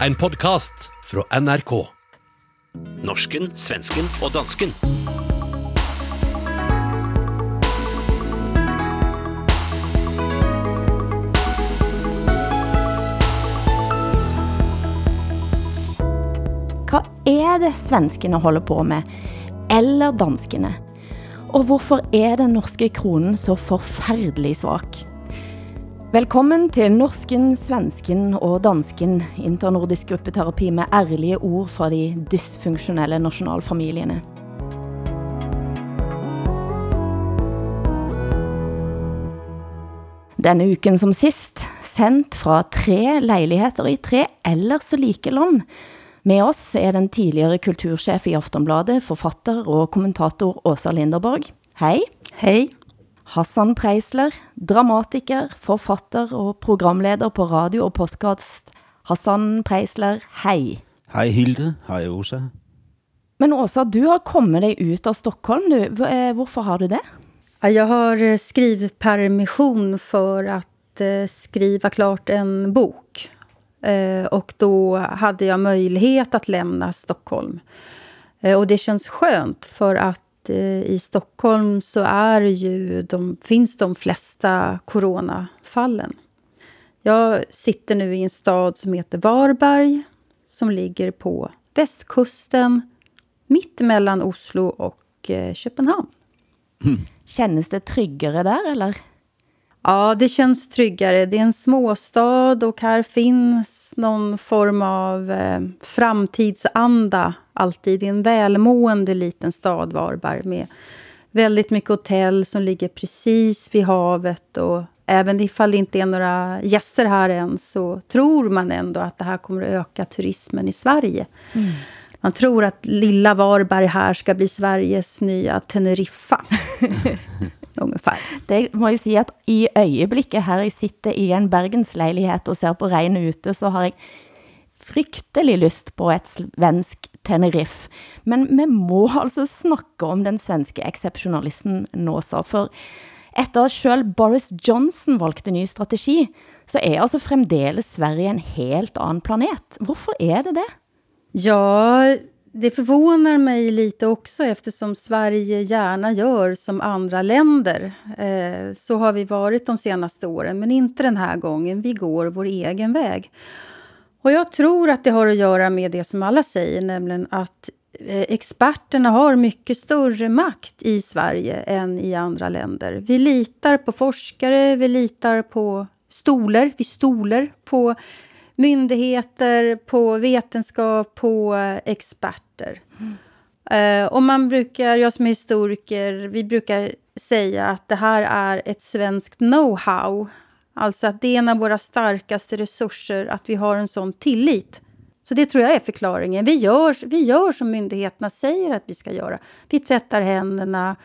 En podcast fra NRK. Norsken, svensken og dansken. Hva er det svenskene holder på med, eller danskene? Og hvorfor er den norske kronen så forfærdelig svak? Velkommen til norsken, svensken og dansken, internordisk gruppeterapi med ærlige ord fra de dysfunktionella nationalfamiljerna. Denne uken som sist, sendt fra tre lägenheter i tre eller så like land. Med oss er den tidligere kulturchef i Aftonbladet, forfatter og kommentator Åsa Linderborg. Hej! Hej. Hassan Preisler, dramatiker, forfatter og programleder på radio og podcast. Hassan Preisler, hej! Hej Hilde, hej Åsa. Men Åsa, du har kommet dig ut av Stockholm nu. V- eh, har du det? Ja, Jag har eh, skrivpermission för att eh, skriva klart en bok. Och då hade jag möjlighet att lämna Stockholm. Och det känns skönt för att eh, i Stockholm så är ju de, finns de flesta coronafallen. Jag sitter nu i en stad som heter Varberg som ligger på västkusten mitt mellan Oslo och eh, Köpenhamn. Kännes det tryggare där eller? Ja, det känns tryggare. Det är en småstad och här finns någon form av eh, framtidsanda alltid. Det är en välmående liten stad, Varberg, med väldigt mycket hotell som ligger precis vid havet. Och även ifall det inte är några gäster här än så tror man ändå att det här kommer att öka turismen i Sverige. Man tror att lilla Varberg här ska bli Sveriges nya Teneriffa. Ungefär. Det må jeg si at i øjeblikket her jeg sitter i en Bergenslejlighed og ser på regnet ute, så har jeg fryktelig lyst på et svensk Tenerife. Men vi må altså snakke om den svenske exceptionalisten nå så, for etter at selv Boris Johnson valgte ny strategi, så er altså fremdeles Sverige en helt annan planet. Hvorfor er det det? Ja, det förvånar mig lite också eftersom Sverige gärna gör som andra länder. Eh, så har vi varit de senaste åren, men inte den här gången. Vi går vår egen väg. Och jag tror att det har att göra med det som alla säger, nämligen att eh, experterna har mycket större makt i Sverige än i andra länder. Vi litar på forskare, vi litar på stolar, vi stolar på myndigheter, på vetenskap, på experter. Mm. och man brukar, jag som är historiker, vi brukar säga att det här är ett svenskt know-how. Alltså att det är en av våra starkaste resurser, att vi har en sån tillit. Så det tror jag är förklaringen. Vi gör, vi gör som myndigheterna säger att vi ska göra. Vi tvättar händerna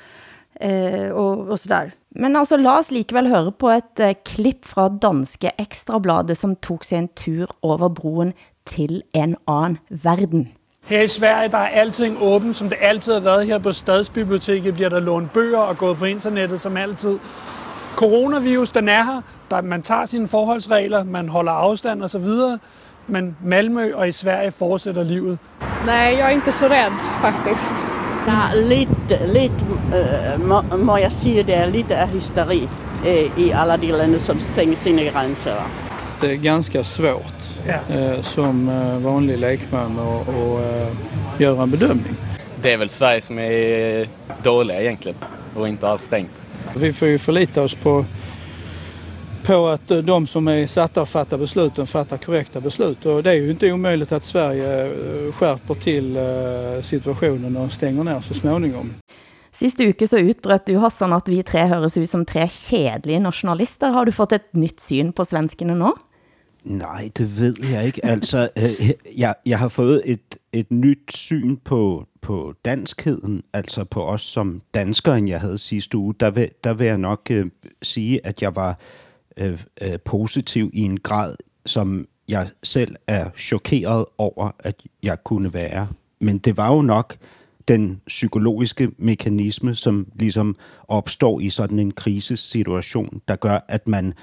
eh, och, och sådär. Men altså, la oss likevel høre på et eh, klipp fra danske Ekstrabladet, som tog sig en tur over broen til en anden verden. Her i Sverige der er alting åbent, som det altid har været. Her på Stadsbiblioteket bliver der lånt bøger og gået på internettet som altid. Coronavirus, den er her. Der, man tager sine forholdsregler, man holder afstand osv. Men Malmø og i Sverige fortsætter livet. Nej, jag är inte så rädd faktiskt. Ja, lite, lite uh, må, må jeg sige, det er lite af hysteri uh, i alla de länder som stänger sina gränser. Det är ganska svårt Ja. eh, som vanlig lekman att och, göra en bedömning. Det är väl Sverige som är dåliga egentligen och inte har stängt. Vi får ju förlita oss på, på att eh, de som är satta att fatta besluten fattar korrekta beslut. Och det är ju inte omöjligt att Sverige eh, skärper till eh, situationen och stänger ner så småningom. Sidste uke så utbrøt du, Hassan, at vi tre høres ut som tre kjedelige nationalister. Har du fått et nytt syn på svenskene nå? Nej, det ved jeg ikke. Altså, øh, jeg, jeg har fået et, et nyt syn på, på danskheden, altså på os som danskere, end jeg havde sidste uge. Der vil, der vil jeg nok øh, sige, at jeg var øh, øh, positiv i en grad, som jeg selv er chokeret over, at jeg kunne være. Men det var jo nok den psykologiske mekanisme, som ligesom opstår i sådan en krisesituation, der gør, at man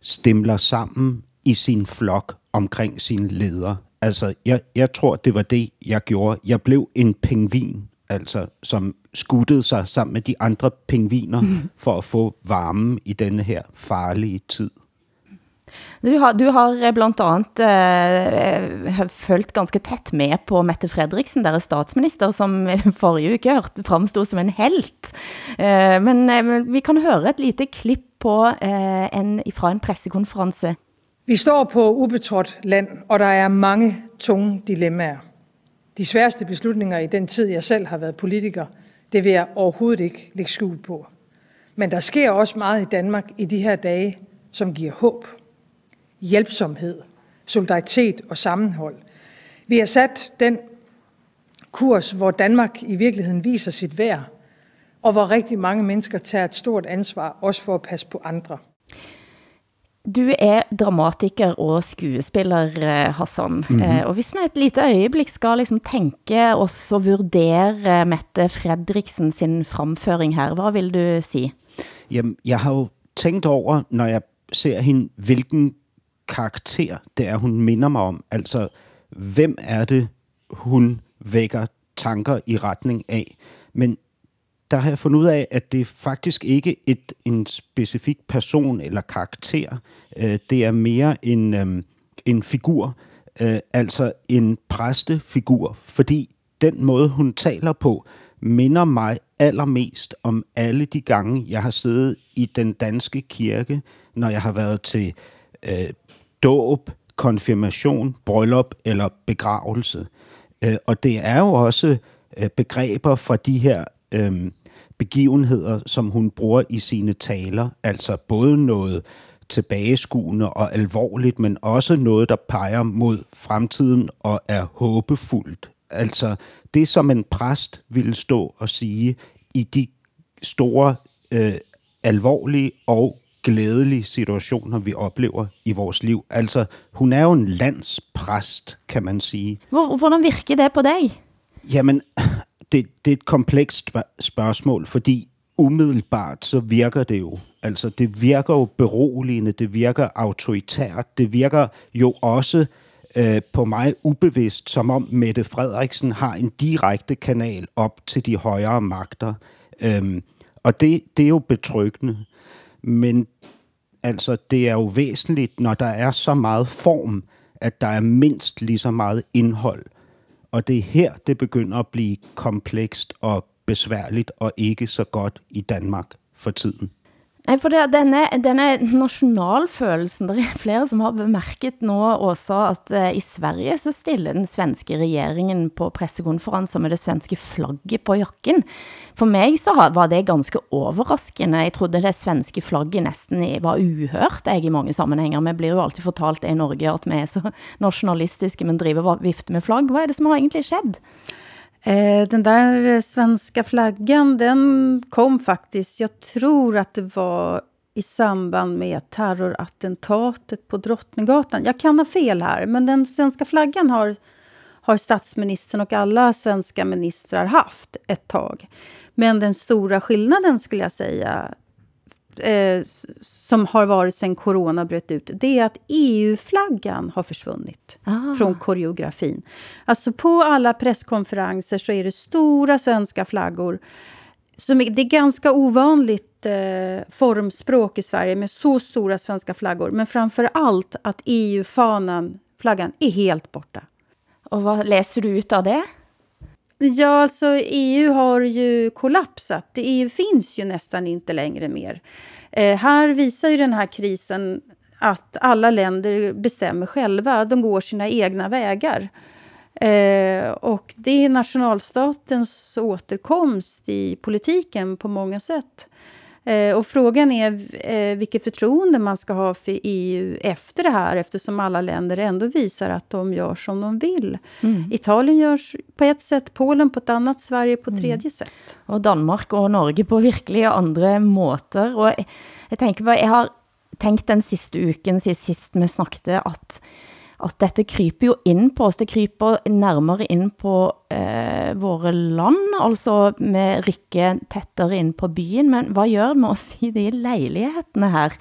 stemler sammen i sin flok omkring sin leder. Altså, jeg, jeg tror, det var det, jeg gjorde. Jeg blev en pingvin, altså, som skuttede sig sammen med de andre pingviner mm. for at få varmen i denne her farlige tid. Du har, du har blant annet eh, følt ganske tæt med på Mette Fredriksen, deres statsminister, som forrige uke hørte, fremstod som en helt. Eh, men, eh, men vi kan høre et lite klipp på eh, en, fra en pressekonference. Vi står på ubetrådt land, og der er mange tunge dilemmaer. De sværeste beslutninger i den tid, jeg selv har været politiker, det vil jeg overhovedet ikke lægge skjul på. Men der sker også meget i Danmark i de her dage, som giver håb hjælpsomhed, solidaritet og sammenhold. Vi har sat den kurs, hvor Danmark i virkeligheden viser sit værd, og hvor rigtig mange mennesker tager et stort ansvar, også for at passe på andre. Du er dramatiker og skuespiller, eh, Hassan. Mm -hmm. Og hvis vi et lite øjeblik skal liksom tænke os og vurdere Mette Fredriksen sin fremføring her, hvad vil du sige? Jamen, jeg har jo tænkt over, når jeg ser hende, hvilken karakter, det er, hun minder mig om. Altså, hvem er det, hun vækker tanker i retning af? Men der har jeg fundet ud af, at det er faktisk ikke et, en specifik person eller karakter. Øh, det er mere en, øh, en figur, øh, altså en præstefigur, fordi den måde, hun taler på, minder mig allermest om alle de gange, jeg har siddet i den danske kirke, når jeg har været til øh, dåb, konfirmation, bryllup eller begravelse. Øh, og det er jo også øh, begreber fra de her øh, begivenheder, som hun bruger i sine taler. Altså både noget tilbageskuende og alvorligt, men også noget, der peger mod fremtiden og er håbefuldt. Altså det, som en præst ville stå og sige i de store, øh, alvorlige og glædelige situationer, vi oplever i vores liv. Altså, hun er jo en landspræst, kan man sige. Hvordan virker det på dig? Jamen, det, det er et komplekst spørgsmål, fordi umiddelbart så virker det jo. Altså, det virker jo beroligende, det virker autoritært, det virker jo også øh, på mig ubevidst, som om Mette Frederiksen har en direkte kanal op til de højere magter. Øhm, og det, det er jo betryggende. Men altså, det er jo væsentligt, når der er så meget form, at der er mindst lige så meget indhold. Og det er her, det begynder at blive komplekst og besværligt og ikke så godt i Danmark for tiden. Nei, for det, denne, denne nasjonalfølelsen det er flere som har bemerket nå også, at uh, i Sverige så stiller den svenske regeringen på pressekonferanser med det svenske flagget på jakken. For mig så var det ganske overraskende. Jeg trodde det svenske flagget nesten var uhørt, jeg i mange sammenhenger. Vi blir jo alltid fortalt det i Norge, at vi er så nasjonalistiske, men driver vifte med flagg. Hva er det som har egentlig skjedd? Eh, den där svenska flaggan, den kom faktiskt, jag tror att det var i samband med terrorattentatet på Drottninggatan. Jag kan ha fel här, men den svenska flaggan har, har statsministern och alla svenska ministrar haft ett tag. Men den stora skillnaden skulle jag säga eh, som har varit sen corona bröt ut, det är att EU-flaggan har försvunnit ah. från koreografin. Alltså på alla presskonferenser så är det stora svenska flaggor. Som är, det är ganska ovanligt eh, formspråk i Sverige med så stora svenska flaggor. Men framför allt att EU-fanan, flaggan, är helt borta. Och vad läser du ut av det? Ja, alltså EU har ju kollapsat. EU finns ju nästan inte längre mer. Eh, här visar ju den här krisen att alla länder bestämmer själva. De går sina egna vägar. Eh, och det är nationalstatens återkomst i politiken på många sätt. Eh, och frågan är eh, vilket förtroende man ska ha för EU efter det här eftersom alla länder ändå visar att de gör som de vill. Mm. Italien gör på ett sätt, Polen på ett annat, Sverige på ett mm. tredje sätt. Och Danmark och Norge på virkelig andra måter. Och jag tänker på, jag har tänkt den sista uken, sist vi snackade, att at dette kryper jo inn på oss, det kryper nærmere inn på eh, våre land, altså med rykker tettere inn på byen, men hva gjør det med oss i de leilighetene her?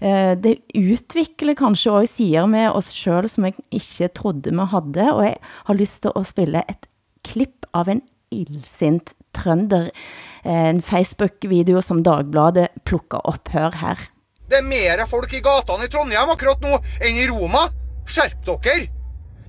Eh, det utvikler kanskje også sider med oss selv, som jeg ikke trodde vi hadde, og jeg har lyst til å spille et klipp av en illsint trønder. Eh, en Facebook-video som Dagbladet plukker opp, Hør her. Det er mer folk i gatene i Trondheim akkurat nå enn i Roma. Skjerp dere!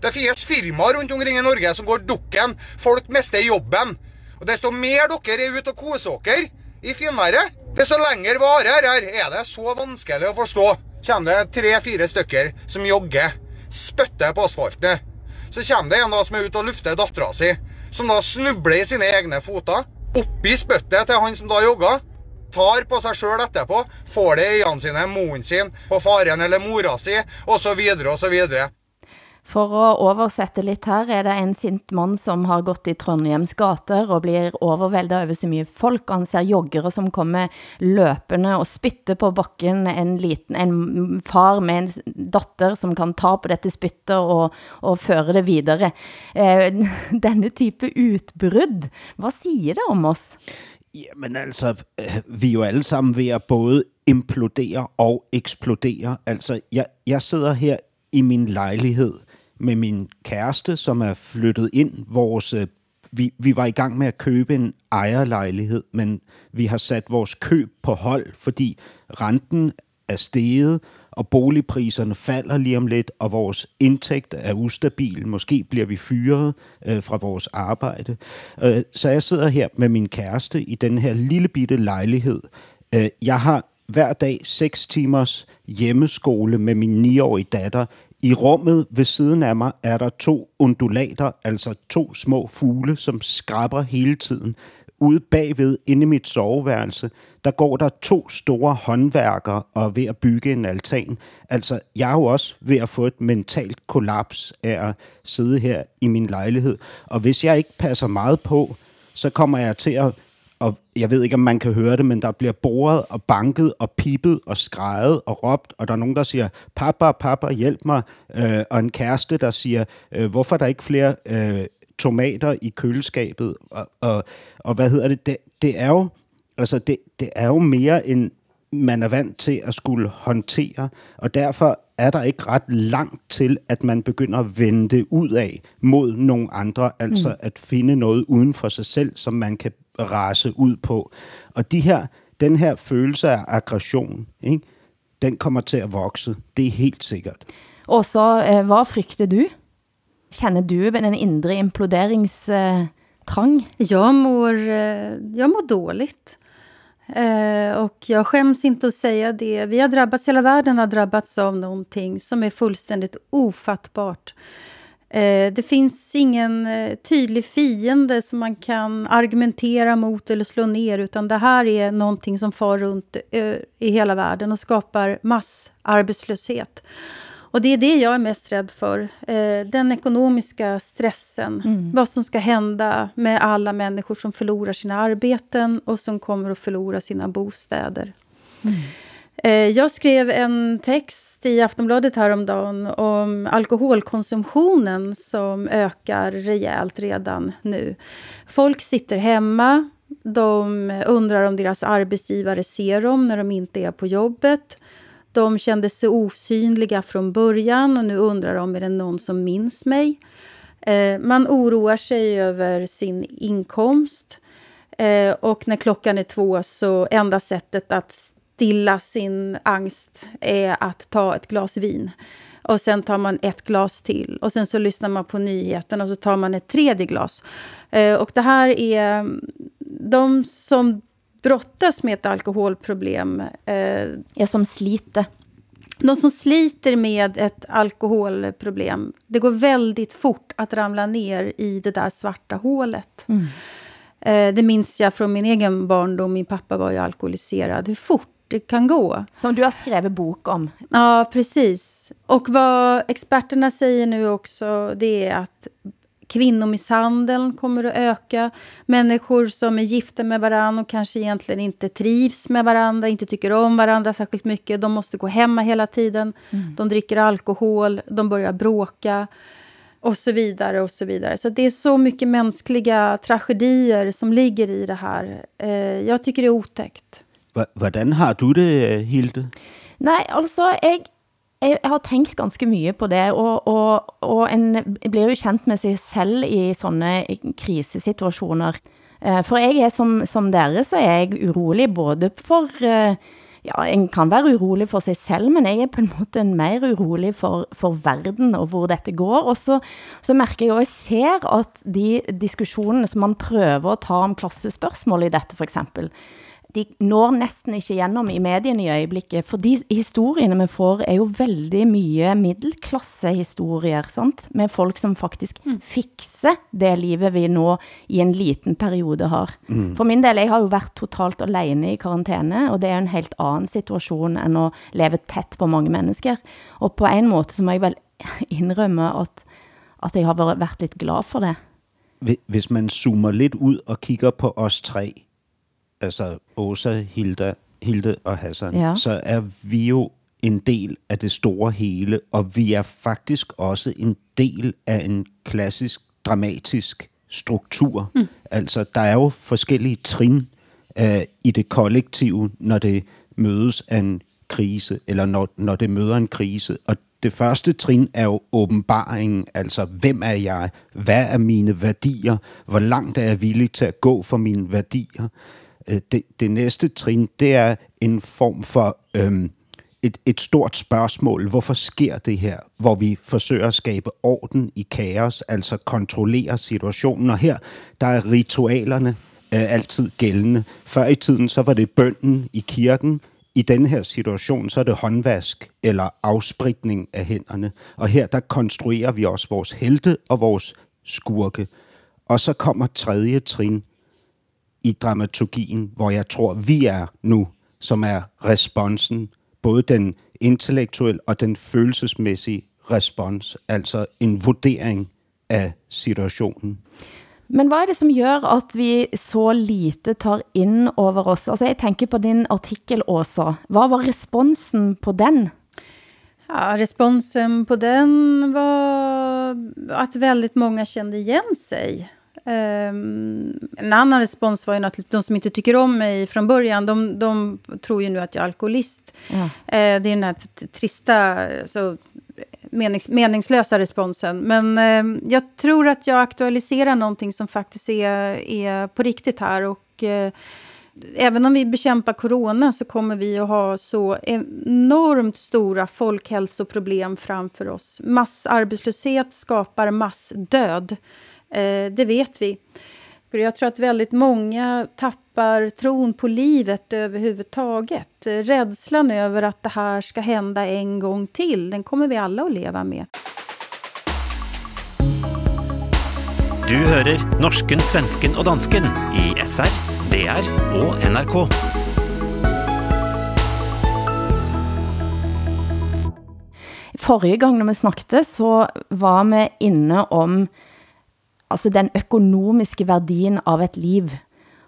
Det finnes firmaer rundt omkring i Norge som går dukken. Folk mister jobben. Og desto mer dere er ute og koser dere i finværet, desto lenger varer her. Er det så vanskelig å forstå? Kommer det tre-fire stykker som jogger, spytter på asfalten. Så kommer det en da som er ute og lufter dattera si, som da snubler i sine egne Upp Oppi spyttet til han som da jogger. Tar på seg sjøl etterpå, får det i øynene sine, moren sin, på faren eller mora si, osv., osv. For å oversette litt her, er det en sint mann som har gått i Trondheims gater og blir overvelda over så mye folk. Han ser joggere som kommer løpende og spytter på bakken. En liten en far med en datter som kan ta på dette spyttet og, og føre det videre. Eh, denne type utbrudd, hva sier det om oss? Jamen altså, alltså, vi er jo alle sammen ved at både implodere og eksplodere. Altså, jeg, jeg sidder her i min lejlighed med min kæreste, som er flyttet ind. Vores, øh, vi, vi var i gang med at købe en ejerlejlighed, men vi har sat vores køb på hold, fordi renten er steget, og boligpriserne falder lige om lidt, og vores indtægt er ustabil. Måske bliver vi fyret øh, fra vores arbejde. Øh, så jeg sidder her med min kæreste i den her lille bitte lejlighed. Øh, jeg har hver dag 6 timers hjemmeskole med min 9-årige datter i rummet ved siden af mig er der to undulater, altså to små fugle, som skraber hele tiden. Ude bagved, inde i mit soveværelse, der går der to store håndværkere og er ved at bygge en altan. Altså, jeg er jo også ved at få et mentalt kollaps af at sidde her i min lejlighed. Og hvis jeg ikke passer meget på, så kommer jeg til at og jeg ved ikke, om man kan høre det, men der bliver boret og banket og pipet og skrejet og råbt, og der er nogen, der siger, papa, papa, hjælp mig, øh, og en kæreste, der siger, øh, hvorfor er der ikke flere øh, tomater i køleskabet, og, og, og hvad hedder det, det, det er jo, altså det, det er jo mere end man er vant til at skulle håndtere, og derfor er der ikke ret langt til, at man begynder at vende ud af mod nogle andre, altså mm. at finde noget uden for sig selv, som man kan rase ud på. Og de her, den her følelse af aggression, ikke, den kommer til at vokse. Det er helt sikkert. Og så, eh, hvad frygter du? Känner du en inre imploderingstrang? Jag mår, eh, jag mår dåligt. Eh, och jag skäms inte att säga det. Vi har drabbats, hela världen har drabbats av någonting som är fullständigt ofattbart. Eh, det finns ingen tydlig fiende som man kan argumentera mot eller slå ner, utan det här är någonting som far runt i hela världen och skapar massarbetslöshet. Och det är det jag är mest rädd för. den ekonomiska stressen. Mm. Vad som ska hända med alla människor som förlorar sina arbeten och som kommer att förlora sina bostäder. Mm. Eh, jag skrev en text i Aftonbladet häromdagen om alkoholkonsumtionen som ökar rejält redan nu. Folk sitter hemma, de undrar om deras arbetsgivare ser dem när de inte är på jobbet. De kände sig osynliga från början och nu undrar de, är det någon som minns mig? Eh, man oroar sig över sin inkomst. Eh, och när klockan är två så enda sättet att stilla sin angst är att ta ett glas vin. Och sen tar man ett glas till. Och sen så lyssnar man på nyheten och så tar man ett tredje glas. Eh, och det här är... De som brottas med ett alkoholproblem... Eh, är som sliter. De som sliter med ett alkoholproblem, det går väldigt fort att ramla ner i det där svarta hålet. Mm. Eh, det minns jag från min egen barndom. Min pappa var ju alkoholiserad. Hur fort det kan gå. Som du har skrivit bok om. Ja, precis. Och vad experterna säger nu också, det är att kvinnomisshandeln kommer att öka. Människor som är gifta med varandra och kanske egentligen inte trivs med varandra, inte tycker om varandra särskilt mycket. De måste gå hemma hela tiden. Mm. De dricker alkohol, de börjar bråka och så vidare. och Så vidare. Så det är så mycket mänskliga tragedier som ligger i det här. Eh, jag tycker det är otäckt. Hvordan har du det, Hilde? Nej, altså, jeg, jeg har tänkt ganske mye på det, og, og, og en blir jo kjent med sig selv i sådana krisesituationer. För eh, For jeg er som, som dere, så er jeg urolig både for, eh, ja, en kan være urolig for sig selv, men jeg er på en måte mer urolig for, for verden og hvor dette går. Og så, så märker jeg jo, jeg ser at de diskussioner som man prøver at ta om klassespørgsmål i dette for eksempel, de når næsten ikke igennem i medierne i øjeblikket, for de historierne vi får er jo veldig mye middelklassehistorier, sant? Med folk som faktisk mm. fikser det livet vi nå i en liten periode har. Mm. For min del, jeg har jo været totalt alene i karantene, og det er en helt anden situation end at leve tæt på mange mennesker. Og på en måte så må jeg vel indrømme, at, at jeg har været lidt glad for det. Hvis man zoomer lidt ud og kigger på os tre, altså Åsa, Hilda, Hilde og Hassan, ja. så er vi jo en del af det store hele, og vi er faktisk også en del af en klassisk dramatisk struktur. Mm. Altså, der er jo forskellige trin uh, i det kollektive, når det mødes af en krise, eller når, når det møder en krise. Og det første trin er jo åbenbaringen, altså hvem er jeg, hvad er mine værdier, hvor langt er jeg villig til at gå for mine værdier. Øh, det, det næste trin, det er en form for øhm, et, et stort spørgsmål. Hvorfor sker det her? Hvor vi forsøger at skabe orden i kaos, altså kontrollere situationen. Og her, der er ritualerne øh, altid gældende. Før i tiden, så var det bønden i kirken. I den her situation, så er det håndvask eller afspritning af hænderne. Og her, der konstruerer vi også vores helte og vores skurke. Og så kommer tredje trin, i dramaturgien, hvor jeg tror, vi er nu, som er responsen, både den intellektuelle og den følelsesmæssige respons, altså en vurdering af situationen. Men hvad er det, som gør, at vi så lite tar ind over os? Altså, jeg tænker på din artikel, Åsa. Hvad var responsen på den? Ja, responsen på den var att väldigt många kände igen sig. Um, en annan respons var ju naturligtvis de som inte tycker om mig från början. De, de tror ju nu att jag är alkoholist. Ja. Uh, det är den här trista, alltså, menings, meningslösa responsen. Men uh, jag tror att jag aktualiserar någonting som faktiskt är, är på riktigt här. Och uh, även om vi bekämpar corona så kommer vi att ha så enormt stora folkhälsoproblem framför oss. Massarbetslöshet skapar massdöd. Eh, det vet vi. Jag tror att väldigt många tappar tron på livet överhuvudtaget. Rädslan över att det här ska hända en gång till, den kommer vi alla att leva med. Du hører norsken, svensken og dansken i SR, DR og NRK. Forrige gang når vi snakket, så var vi inne om altså den økonomiske værdien av et liv.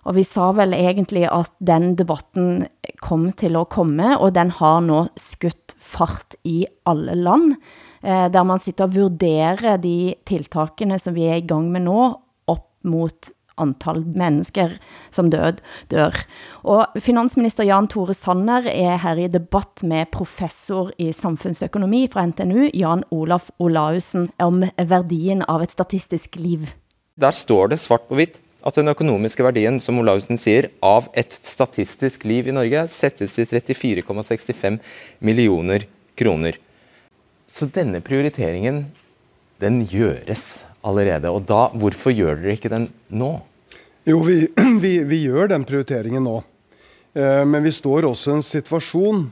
Og vi sa vel egentlig at den debatten kom til at komme, og den har nå skutt fart i alle land, eh, der man sitter og vurderer de tiltakene som vi er i gang med nå, upp mot antal mennesker som død, dør. Og finansminister Jan Tore Sanner er her i debatt med professor i samhällsekonomi fra NTNU, Jan Olaf Olausen, om verdien av et statistisk liv. Der står det svart på hvitt at den økonomiske verdien som Olausen sier, av et statistisk liv i Norge settes til 34,65 millioner kroner. Så denne prioriteringen, den gjøres allerede. Og da, hvorfor gjør dere ikke den nå? Jo, vi, vi, vi gjør den prioriteringen nå. Eh, men vi står også i en situasjon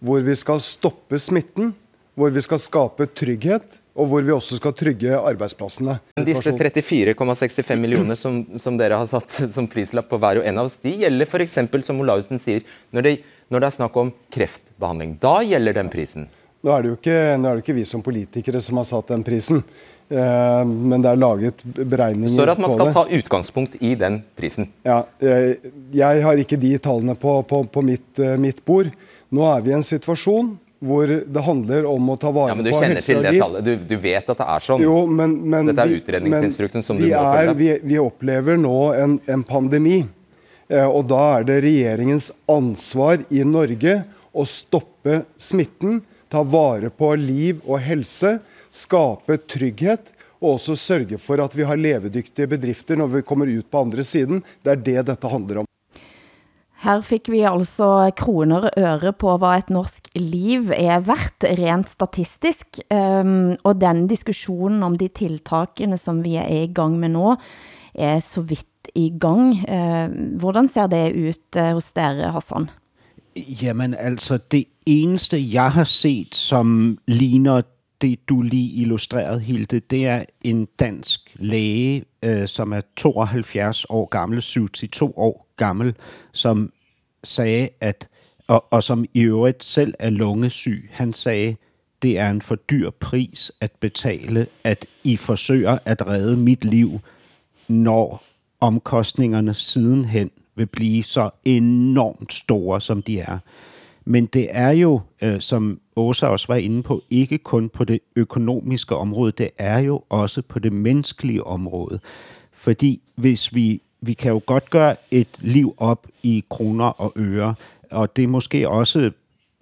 hvor vi skal stoppe smitten, hvor vi skal skape trygghet, og hvor vi også skal trygge arbeidsplassene. Disse 34,65 millioner som, som, dere har satt som prislapp på hver og en av oss, de gjelder f.eks. som Olausen sier, når det, når det er snakk om kreftbehandling. Da gjelder den prisen. Nå er, det jo ikke, nå er det ikke vi som politikere som har satt den prisen, eh, men det er laget beregninger på det. Står at man skal ta utgangspunkt i den prisen? Ja, jeg, jeg har ikke de tallene på, på, på mitt, eh, mitt, bord. Nå er vi i en situasjon hvor det handler om å ta vare ja, men du på kjenner til det tallet. Du, du, vet at det er sånn. Jo, men, men Dette er utredningsinstruksen som du må følge. Vi, vi, opplever nå en, en pandemi. Eh, og da er det regjeringens ansvar i Norge å stoppe smitten, ta vare på liv og helse, skape trygghet og også sørge for at vi har levedyktige bedrifter når vi kommer ut på andre siden. Det er det dette handler om. Her fikk vi altså kroner og øre på vad et norsk liv er verdt, rent statistisk. Um, og den diskussionen om de tiltakene, som vi er i gang med nå, er så vidt i gang. Uh, hvordan ser det ut eh, hos dere, Hassan? Jamen altså, det eneste jeg har set, som ligner det, du lige illustrerede, Hilde, det er en dansk læge, øh, som er 72 år gammel, 72 år gammel, som sagde, at, og, og som i øvrigt selv er lungesyg, han sagde, det er en for dyr pris at betale, at I forsøger at redde mit liv, når omkostningerne sidenhen vil blive så enormt store, som de er. Men det er jo, øh, som Åsa også var inde på, ikke kun på det økonomiske område, det er jo også på det menneskelige område. Fordi hvis vi, vi kan jo godt gøre et liv op i kroner og øre, og det er måske også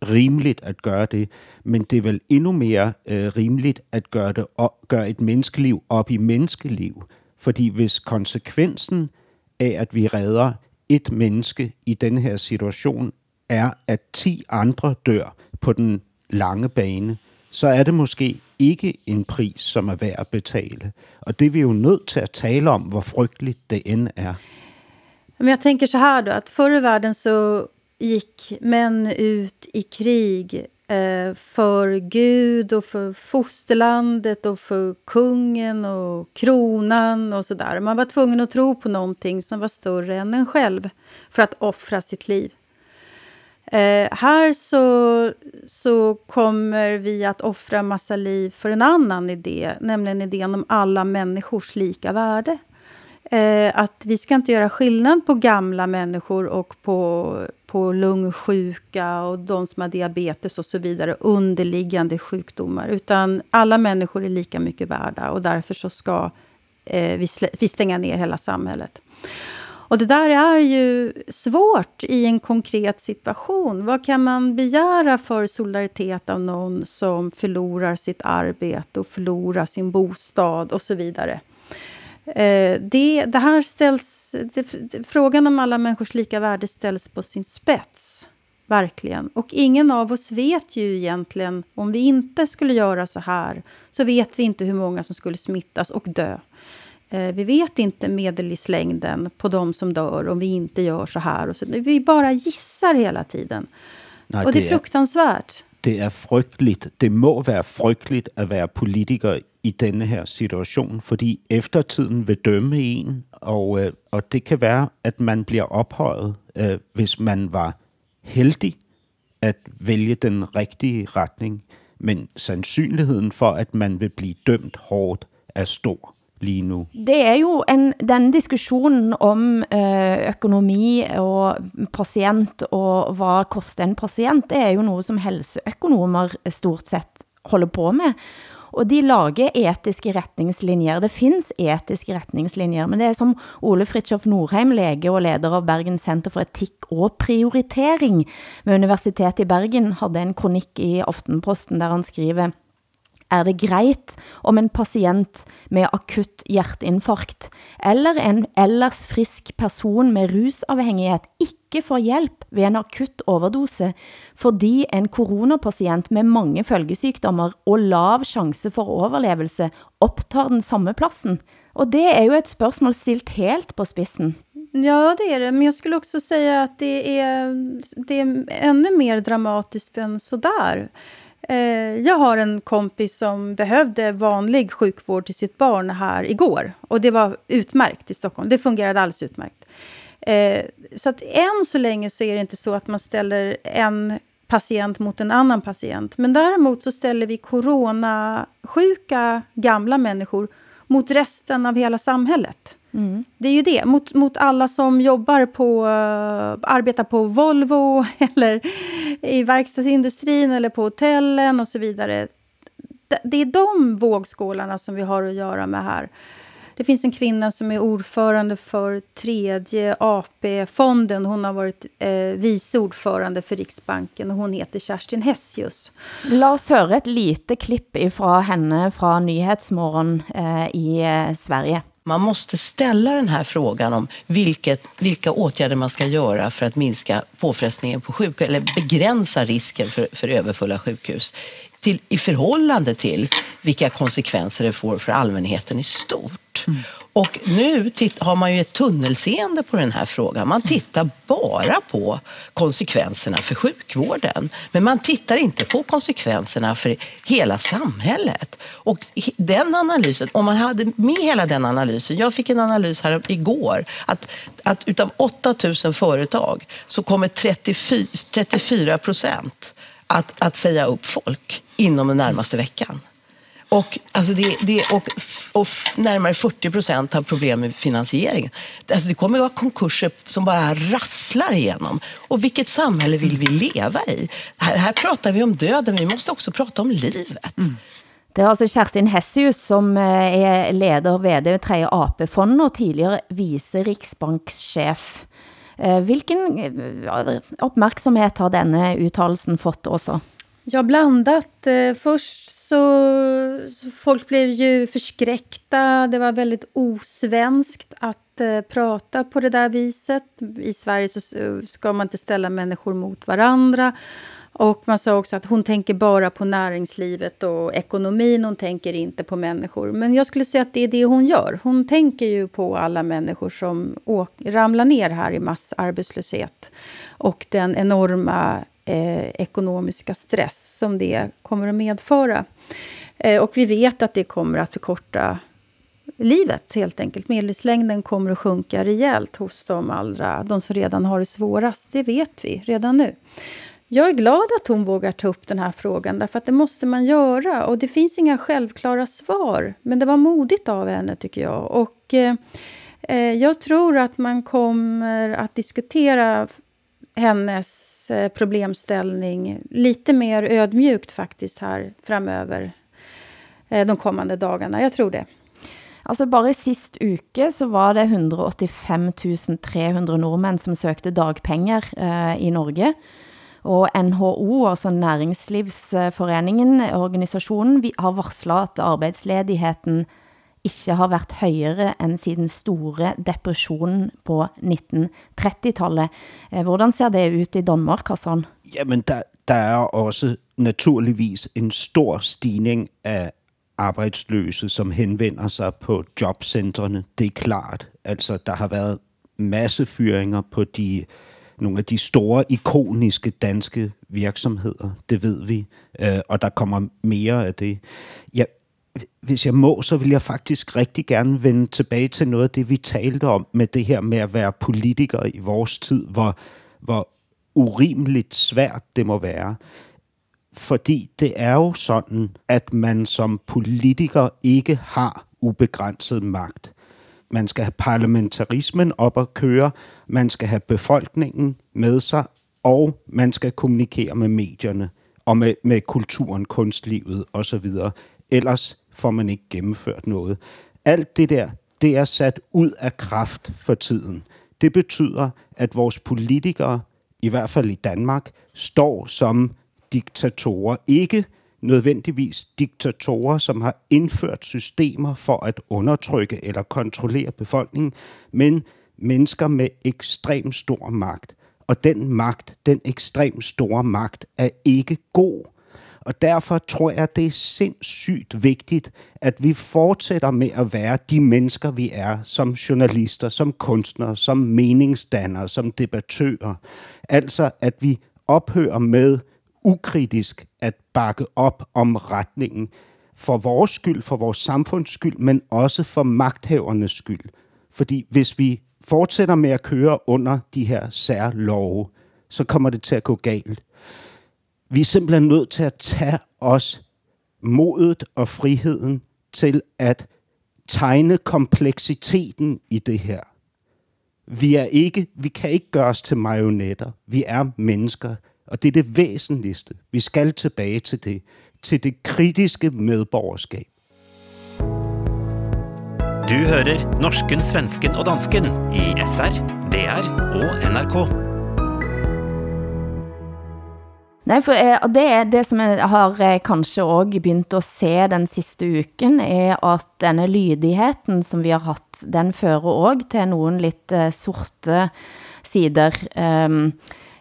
rimeligt at gøre det, men det er vel endnu mere øh, rimeligt at gøre, det op, gøre et menneskeliv op i menneskeliv. Fordi hvis konsekvensen af, at vi redder et menneske i den her situation, er, at 10 andre dør på den lange bane, så er det måske ikke en pris, som er værd at betale. Og det er vi jo nødt til at tale om, hvor frygteligt det end er. Men jag tänker så här då, att förr i världen så gick män ut i krig eh, för Gud och för fosterlandet och för kungen och kronan och sådär. Man var tvungen att tro på någonting som var större än en själv för att offra sitt liv. Eh, här så, så kommer vi att offra massa liv för en annan idé, nämligen idén om alla människors lika värde. Eh, att vi ska inte göra skillnad på gamla människor och på, på lungsjuka och de som har diabetes och så vidare, underliggande sjukdomar, utan alla människor är lika mycket värda och därför så ska eh, vi, vi stänga ner hela samhället. Och det där är ju svårt i en konkret situation. Vad kan man begära för solidaritet av någon som förlorar sitt arbete och förlorar sin bostad och så vidare? Eh, det, det här ställs, det, frågan om alla människors lika värde ställs på sin spets. Verkligen. Och ingen av oss vet ju egentligen, om vi inte skulle göra så här, så vet vi inte hur många som skulle smittas och dö. Eh, vi vet inte medellivslängden på de som dör om vi inte gör så här. Och så. Vi bara gissar hela tiden. Nej, och det, är fruktansvärt. Det är frygteligt. Det må vara frygteligt att vara politiker i denne her situation, fordi eftertiden vil dømme en, og, øh, og det kan være, at man bliver ophøjet, øh, hvis man var heldig at vælge den rigtige retning. Men sandsynligheden for, at man vil blive dømt hårdt, er stor lige nu. Det er jo en, den diskussionen om øh, økonomi og patient og hvad koster en patient, det er jo noget, som helseøkonomer stort sett holder på med. Og de lager etiske retningslinjer. Det finns etiske retningslinjer, men det er som Ole Fritjof Norheim, lege og leder av Bergen Center for Etikk og Prioritering ved Universitetet i Bergen, hade en kronik i Aftenposten, der han skriver er det greit om en patient med akut hjerteinfarkt eller en ellers frisk person med rusavhängighet, ikke får hjelp ved en akut overdose, fordi en coronapatient med mange følgesykdommer og lav sjanse for overlevelse opptar den samme plassen? Och det är ju ett spørgsmål stilt helt på spissen. Ja, det är det. Men jag skulle också säga att det är, det är ännu mer dramatiskt än sådär. Eh, jag har en kompis som behövde vanlig sjukvård till sitt barn här igår. Och det var utmärkt i Stockholm. Det fungerade alldeles utmärkt. Eh, så att än så länge så är det inte så att man ställer en patient mot en annan patient. Men däremot så ställer vi coronasjuka gamla människor mot resten av hela samhället. Mm. Det är ju det, mot, mot alla som jobbar på, uh, arbetar på Volvo eller i verkstadsindustrin eller på hotellen och så vidare. Det, det är de vågskålarna som vi har att göra med här. Det finns en kvinna som är ordförande för tredje AP-fonden. Hon har varit eh, vice ordförande för Riksbanken och hon heter Kerstin Hessius. Låt oss höra ett litet klipp ifrån henne från Nyhetsmorgon eh, i eh, Sverige. Man måste ställa den här frågan om vilket, vilka åtgärder man ska göra för att minska påfrestningen på sjukhus eller begränsa risken för, för överfulla sjukhus till, i förhållande till vilka konsekvenser det får för allmänheten i stort. Mm. Och nu har man ju ett tunnelseende på den här frågan. Man tittar bara på konsekvenserna för sjukvården. Men man tittar inte på konsekvenserna för hela samhället. Och den analysen, om man hade med hela den analysen. Jag fick en analys här igår. Att, att utav 8000 företag så kommer 34, 34 procent att, att säga upp folk inom den närmaste veckan. Och, alltså det, det, och, och närmare 40 procent har problem med finansieringen. Alltså det kommer att vara konkurser som bara rasslar igenom. Och vilket samhälle vill vi leva i? Här, här pratar vi om döden, vi måste också prata om livet. Mm. Det är alltså Kerstin Hessius som eh, är leder vd ved tredje AP-fond och tidigare vice riksbankschef. Eh, vilken eh, uppmärksamhet har denna uttalelsen fått också? Ja, blandat. Först så, så folk blev ju förskräckta. Det var väldigt osvenskt att eh, prata på det där viset. I Sverige så ska man inte ställa människor mot varandra. Och man sa också att hon tänker bara på näringslivet och ekonomin, hon tänker inte på människor. Men jag skulle säga att det är det hon gör. Hon tänker ju på alla människor som ramlar ner här i massarbetslöshet. Och den enorma eh, ekonomiska stress som det kommer att medföra. Eh, och vi vet att det kommer att förkorta livet helt enkelt. Medellivslängden kommer att sjunka rejält hos de, allra, de som redan har det svårast. Det vet vi redan nu. Jag är glad att hon vågar ta upp den här frågan, därför att det måste man göra. Och det finns inga självklara svar, men det var modigt av henne, tycker jag. Och eh, eh jag tror att man kommer att diskutera hennes eh, problemställning lite mer ödmjukt faktiskt här framöver eh, de kommande dagarna. Jag tror det. Alltså bara sist uke så var det 185 300 norrmän som sökte dagpengar eh, i Norge. Och NHO, altså Næringslivsforeningen, organisationen, har varslat att arbetsledigheten ikke har været højere end siden store depressionen på 1930-tallet. Hur eh, hvordan ser det ut i Danmark, Hassan? Jamen, der, der er også naturligvis en stor stigning av arbejdsløse, som henvender sig på jobcentrene. Det er klart. Altså, der har været masse fyringer på de nogle af de store, ikoniske danske virksomheder. Det ved vi. Och og der kommer mere af det. Jeg, hvis jeg må, så vil jeg faktisk rigtig gerne vende tilbage til noget af det, vi talte om med det her med at være politiker i vores tid, hvor, hvor urimeligt svært det må være. Fordi det er jo sådan, at man som politiker ikke har ubegrænset magt. Man skal have parlamentarismen op at køre, man skal have befolkningen med sig, og man skal kommunikere med medierne og med, med kulturen, kunstlivet osv. Ellers får man ikke gennemført noget. Alt det der, det er sat ud af kraft for tiden. Det betyder, at vores politikere, i hvert fald i Danmark, står som diktatorer. Ikke nødvendigvis diktatorer, som har indført systemer for at undertrykke eller kontrollere befolkningen, men mennesker med ekstrem stor magt. Og den magt, den ekstrem store magt, er ikke god. Og derfor tror jeg, det er sindssygt vigtigt, at vi fortsætter med at være de mennesker, vi er, som journalister, som kunstnere, som meningsdannere, som debattører. Altså, at vi ophører med ukritisk at bakke op om retningen for vores skyld, for vores samfunds skyld, men også for magthavernes skyld. Fordi hvis vi fortsætter med at køre under de her særlove, så kommer det til at gå galt. Vi er simpelthen nødt til at tage os modet og friheden til at tegne kompleksiteten i det her. Vi er ikke, vi kan ikke gøre os til marionetter. Vi er mennesker, og det er det væsentligste. Vi skal tilbage til det, til det kritiske medborgerskab. Du hører norsken, svensken og dansken i SR, DR og NRK. Nei, for eh, det er det som jeg har eh, kanskje også begynt å se den siste uken, er at denne lydigheten som vi har haft, den fører også til noen litt eh, sorte sider. Um,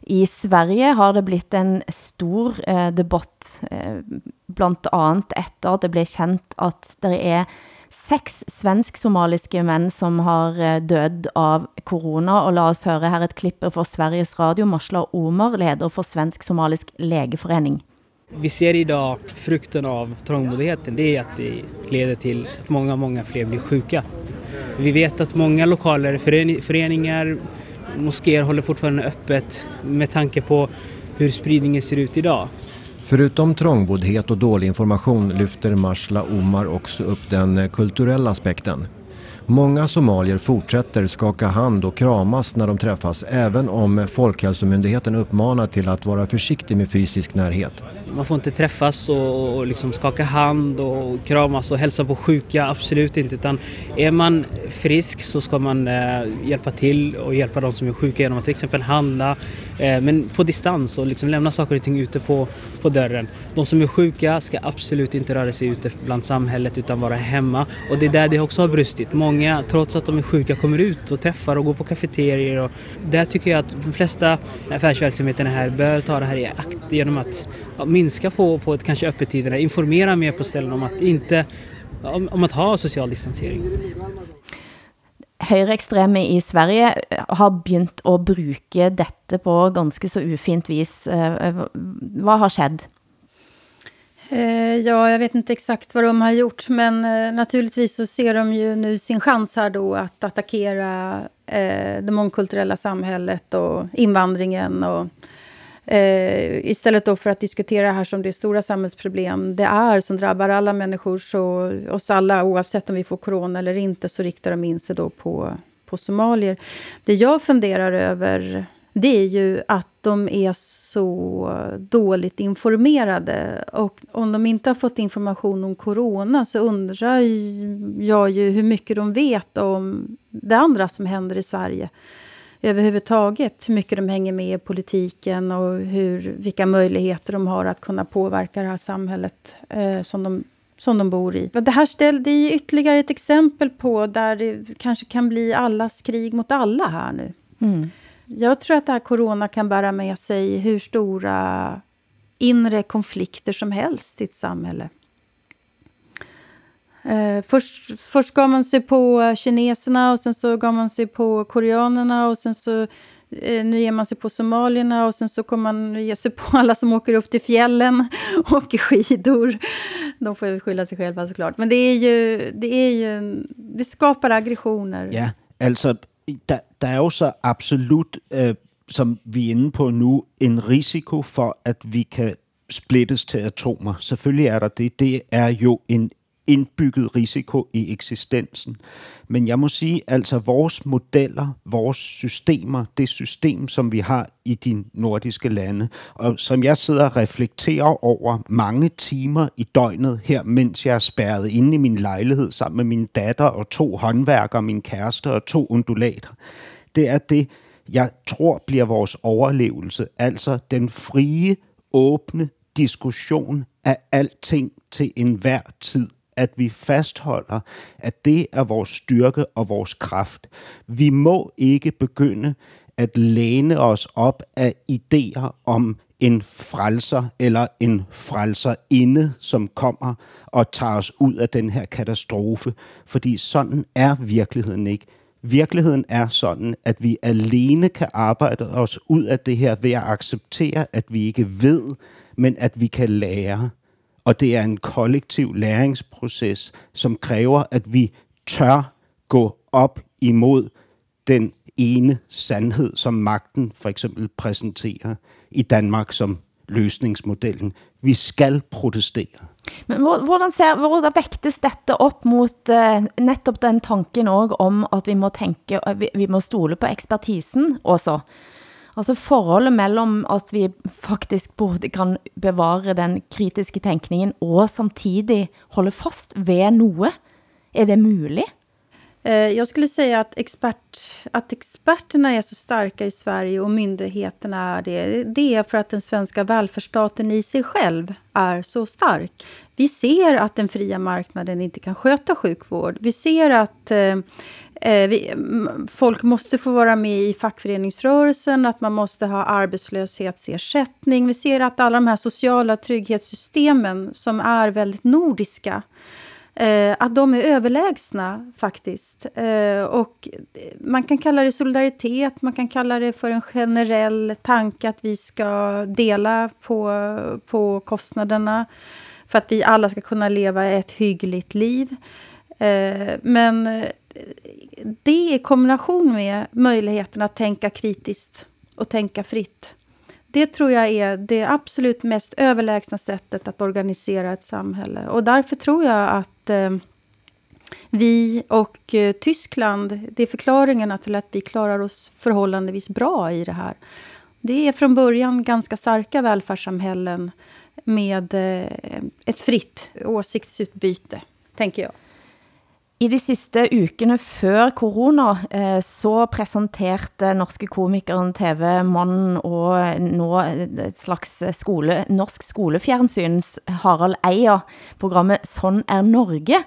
I Sverige har det blitt en stor eh, debatt, eh, blandt efter at det blev kjent at det er Sex svensk-somaliske män som har eh, död av corona. Och låt oss höra här ett klipp från Sveriges Radio. Marsla Omar, leder för Svensk-somalisk lägeförening. Vi ser idag frukten av trångboddheten. det är att det leder till att många, många fler blir sjuka. Vi vet att många lokaler, föreningar, moskéer håller fortfarande öppet med tanke på hur spridningen ser ut idag. Förutom trångboddhet och dålig information lyfter Marsla Omar också upp den eh, kulturella aspekten. Många somalier fortsätter skaka hand och kramas när de träffas även om Folkhälsomyndigheten uppmanar till att vara försiktig med fysisk närhet. Man får inte träffas och, och liksom skaka hand och kramas och hälsa på sjuka, absolut inte. Utan är man frisk så ska man eh, hjälpa till och hjälpa de som är sjuka genom att till exempel handla, eh, men på distans och liksom lämna saker och ting ute på, på dörren. De som är sjuka ska absolut inte röra sig ute bland samhället utan vara hemma. Och det är där det också har brustit. Många, trots att de är sjuka, kommer ut och träffar och går på kafeterier. Och där tycker jag att de flesta affärsverksamheterna här bör ta det här i akt genom att ja, minska på, på ett, kanske öppettiderna, informera mer på ställen om att inte om, om att ha social distansering. Høyreekstreme i Sverige har begynt at bruke dette på ganske så ufint vis. Eh, eh, vad har skett? Eh, ja, jag vet inte exakt vad de har gjort, men eh, naturligtvis så ser de ju nu sin chans här då att attackera eh, det mångkulturella samhället och invandringen och Eh, istället då för att diskutera det här som det stora samhällsproblem det är, som drabbar alla människor, så, oss alla, oavsett om vi får corona eller inte, så riktar de in sig då på, på somalier. Det jag funderar över, det är ju att de är så dåligt informerade. Och om de inte har fått information om corona så undrar jag ju hur mycket de vet om det andra som händer i Sverige överhuvudtaget hur mycket de hänger med i politiken och hur, vilka möjligheter de har att kunna påverka det här samhället eh, som, de, som de bor i. Det här ställ, det är ytterligare ett exempel på där det kanske kan bli allas krig mot alla här nu. Mm. Jag tror att det här corona kan bära med sig hur stora inre konflikter som helst i ett samhälle. Eh, först, först gav man sig på kineserna och sen så gav man sig på koreanerna och sen så eh, nu ger man sig på somalierna och sen så kommer man ge sig på alla som åker upp till fjällen och åker skidor. De får ju skylla sig själva såklart. Men det är ju, det är ju, det skapar aggressioner. Ja, alltså, der, der er jo så absolut, øh, som vi er inde på nu, en risiko for, at vi kan splittes til atomer. Selvfølgelig er der det. Det er jo en indbygget risiko i eksistensen. Men jeg må sige, altså vores modeller, vores systemer, det system, som vi har i de nordiske lande, og som jeg sidder og reflekterer over mange timer i døgnet her, mens jeg er spærret inde i min lejlighed sammen med min datter og to håndværkere, min kæreste og to undulater, det er det, jeg tror bliver vores overlevelse, altså den frie, åbne diskussion af alting til enhver tid at vi fastholder, at det er vores styrke og vores kraft. Vi må ikke begynde at læne os op af idéer om en frelser eller en frelser inde, som kommer og tager os ud af den her katastrofe. Fordi sådan er virkeligheden ikke. Virkeligheden er sådan, at vi alene kan arbejde os ud af det her ved at acceptere, at vi ikke ved, men at vi kan lære. Og det er en kollektiv læringsproces, som kræver, at vi tør gå op imod den ene sandhed, som magten for eksempel præsenterer i Danmark som løsningsmodellen. Vi skal protestere. Men hvordan, ser, hvordan vægtes dette op mot uh, eh, netop den tanken også om, at vi må tænke, vi, vi må stole på ekspertisen også? Altså forholdet mellem at vi faktisk både kan bevare den kritiske tenkningen og samtidig holde fast ved noe. Er det möjligt? Eh, jag skulle säga att, expert, att experterna är så starka i Sverige och myndigheterna är det. Det är för att den svenska välfärdsstaten i sig själv är så stark. Vi ser att den fria marknaden inte kan sköta sjukvård. Vi ser att eh, eh, vi, folk måste få vara med i fackföreningsrörelsen, att man måste ha arbetslöshetsersättning. Vi ser att alla de här sociala trygghetssystemen som är väldigt nordiska Eh, att de är överlägsna faktiskt. Eh, och man kan kalla det solidaritet, man kan kalla det för en generell tanke att vi ska dela på, på kostnaderna för att vi alla ska kunna leva ett hyggligt liv. Eh, men det i kombination med möjligheten att tänka kritiskt och tänka fritt. Det tror jag är det absolut mest överlägsna sättet att organisera ett samhälle. Och därför tror jag att eh, vi och eh, Tyskland, det är förklaringarna till att vi klarar oss förhållandevis bra i det här. Det är från början ganska starka välfärdssamhällen med eh, ett fritt åsiktsutbyte, tänker jag. I de siste ukene før korona eh, så presenterte norske komikeren, TV-mannen og nå et slags skole, norsk skolefjernsyns Harald Eia programmet Sånn er Norge,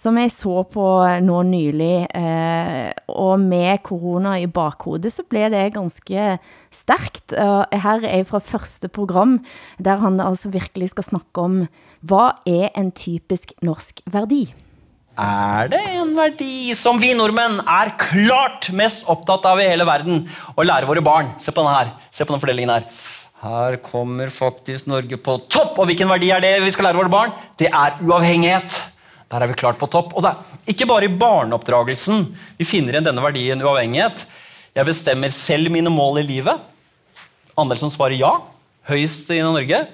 som jeg så på nå nylig. Eh, og med korona i bakhodet så ble det ganske sterkt. Her er fra første program, der han altså virkelig skal snakke om, hva er en typisk norsk verdi? Er det en verdi som vi nordmenn er klart mest opptatt av i hele verden. Å lære våre barn. Se på denne her. Se på den fordelingen her. Her kommer faktisk Norge på topp. Og hvilken verdi er det vi skal lære våre barn? Det er uavhengighet. Der er vi klart på topp. Og det er ikke bare i barneoppdragelsen vi finner igjen denne verdien uavhengighet. Jeg bestemmer selv mine mål i livet. Andel som svarer ja. Høyest i Norge.